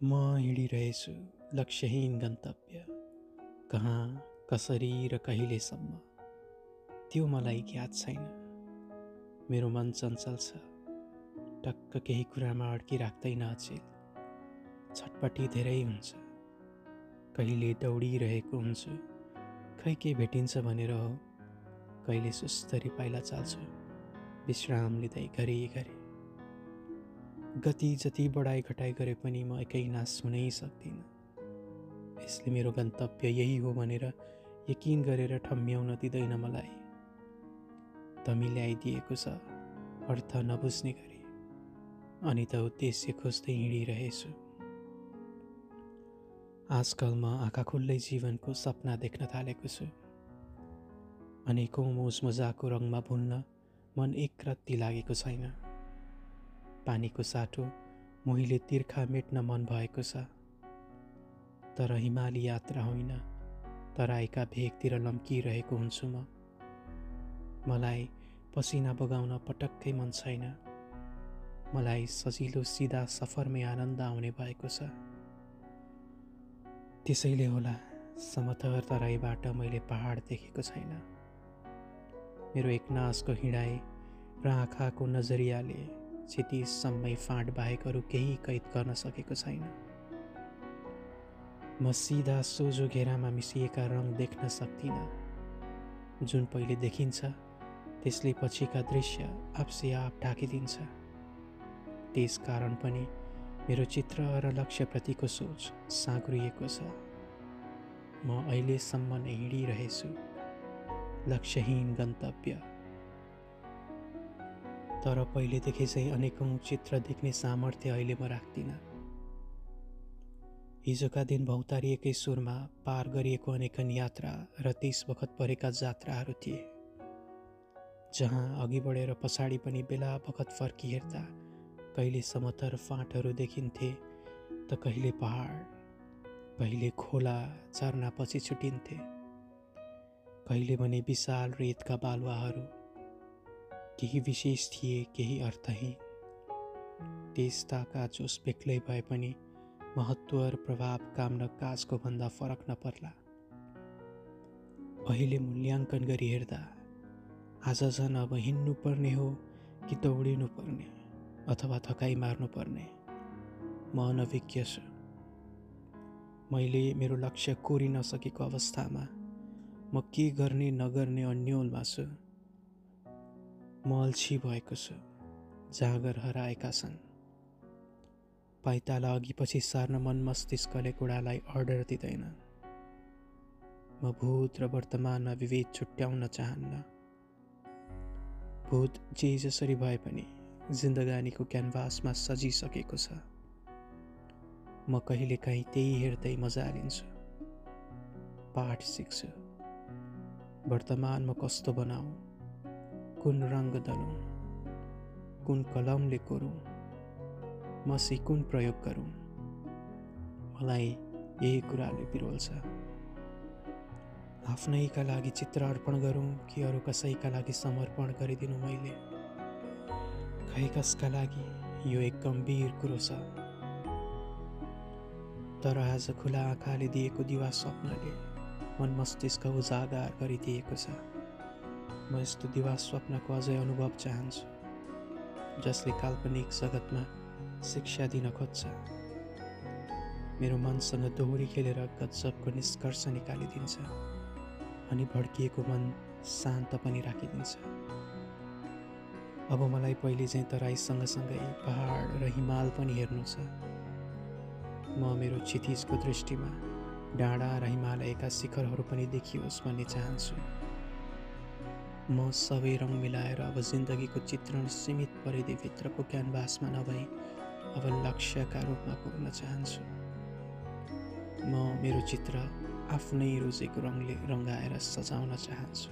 म हिँडिरहेछु लक्ष्यहीन गन्तव्य कहाँ कसरी र कहिलेसम्म त्यो मलाई ज्ञात छैन मेरो मन चञ्चल छ टक्क केही कुरामा अड्किराख्दैन अचेल छटपट्टि धेरै हुन्छ कहिले दौडिरहेको हुन्छु खै के भेटिन्छ भनेर हो कहिले सुस्तरी पाइला चाल्छु विश्राम लिँदै घरिघरि गति जति बढाइ घटाइ गरे पनि म एकै नास हुनै सक्दिनँ। यसले मेरो गन्तव्य यही हो भनेर यकिन गरेर ठम्म्याउन दिँदैन मलाई। तमी ल्याइदिएको छ अर्थ नबुझ्ने गरी। अनि त उद्देश्य खोज्दै हिँडिरहेछु। आजकल म आँखा खुल्लै जीवनको सपना देख्न थालेको छु। अनेकौँ मोज मजाको रङमा भुल्न मन एक रत्ती लागेको छैन। पानीको साटो मोहीले तिर्खा मेट्न मन भएको छ। तर हिमाली यात्रा होइन तराईका भेगतिर लम्किरहेको हुन्छु म। मलाई पसिना बगाउन पटक्कै मन छैन। मलाई सजिलो सिधा सफरमै आनन्द आउने भएको छ। त्यसैले होला समथर तराईबाट मैले पहाड देखेको छैन। मेरो एक नासको हिँडाइ र आँखाको नजरियाले क्षतिसम्मै फाँट बाहेक अरू केही कैद गर्न सकेको छैन। म सिधा सोझो घेरामा मिसिएका रङ देख्न सक्दिनँ जुन पहिले देखिन्छ त्यसले पछिका दृश्य आफसे आप ढाकिदिन्छ। त्यस कारण पनि मेरो चित्र र लक्ष्यप्रतिको सोच साँग्रिएको छ। म अहिलेसम्म नै हिँडिरहेछु। लक्ष्यहीन गन्तव्य। तर पहिलेदेखि चाहिँ अनेकौँ चित्र देख्ने सामर्थ्य अहिले म राख्दिनँ। हिजोका दिन भौतारिएकै सुरमा पार गरिएको अनेकन यात्रा र त्यस बखत परेका जात्राहरू थिए जहाँ अघि बढेर पछाडि पनि बेला बखत फर्की हेर्दा कहिले समथर फाँटहरू देखिन्थे त कहिले पहाड कहिले खोला झरनापछि छुटिन्थे कहिले भने विशाल रेतका बालुवाहरू केही विशेष थिए केही अर्थहीन त्यस्ताका जोस बेग्लै भए पनि महत्त्व र प्रभाव काम र काजको भन्दा फरक नपर्ला। अहिले मूल्याङ्कन गरी हेर्दा आज झन् अब हिँड्नु पर्ने हो कि दौडिनु पर्ने अथवा थकाइ मार्नु पर्ने? म अनभिज्ञ छु। मैले मेरो लक्ष्य कोरिन सकेको अवस्थामा म के गर्ने नगर्ने अन्यलमा छु। म अल्छी भएको छु। जाँगर हराएका छन्। पाइताला अघि पछि सार्न मन मस्तिष्कले कुरालाई अर्डर दिँदैन। म भूत र वर्तमानमा विभेद छुट्याउन चाहन्न। भूत जे जसरी भए पनि जिन्दगानीको क्यानभासमा सजिसकेको छ। म कहिलेकाहीँ त्यही हेर्दै मजा लिन्छु। पाठ सिक्छु। वर्तमानमा कस्तो बनाऊ? कुन रङ्ग दलौँ कुन कलमले कोरौँ मसी कुन प्रयोग गरौँ मलाई यही कुराले बिरोल्छ। आफ्नैका लागि चित्र अर्पण गरौँ कि अरू कसैका लागि समर्पण गरिदिनु मैले? खै कसका लागि? यो एक गम्भीर कुरो छ। तर आज खुला आँखाले दिएको दिवा स्वप्नले मन मस्तिष्क उजागर गरिदिएको छ। म यस्तो दिवा स्वप्नको अझै अनुभव चाहन्छु जसले काल्पनिक जगतमा शिक्षा दिन खोज्छ। मेरो मनसँग दोहोरी खेलेर गजबको निष्कर्ष निकालिदिन्छ अनि भड्किएको मन शान्त पनि राखिदिन्छ। अब मलाई पहिले चाहिँ तराई सँगसँगै पहाड र हिमाल पनि हेर्नु छ। म मेरो क्षितिजको दृष्टिमा डाँडा र हिमालयका शिखरहरू पनि देखियोस् भन्ने चाहन्छु। म सबै रङ मिलाएर अब जिन्दगीको चित्रण सीमित परिधिभित्रको क्यानभासमा नभई अब लक्ष्यका रूपमा पुग्न चाहन्छु। म मेरो चित्र आफ्नै रोजेको रङले रङ्गाएर सजाउन चाहन्छु।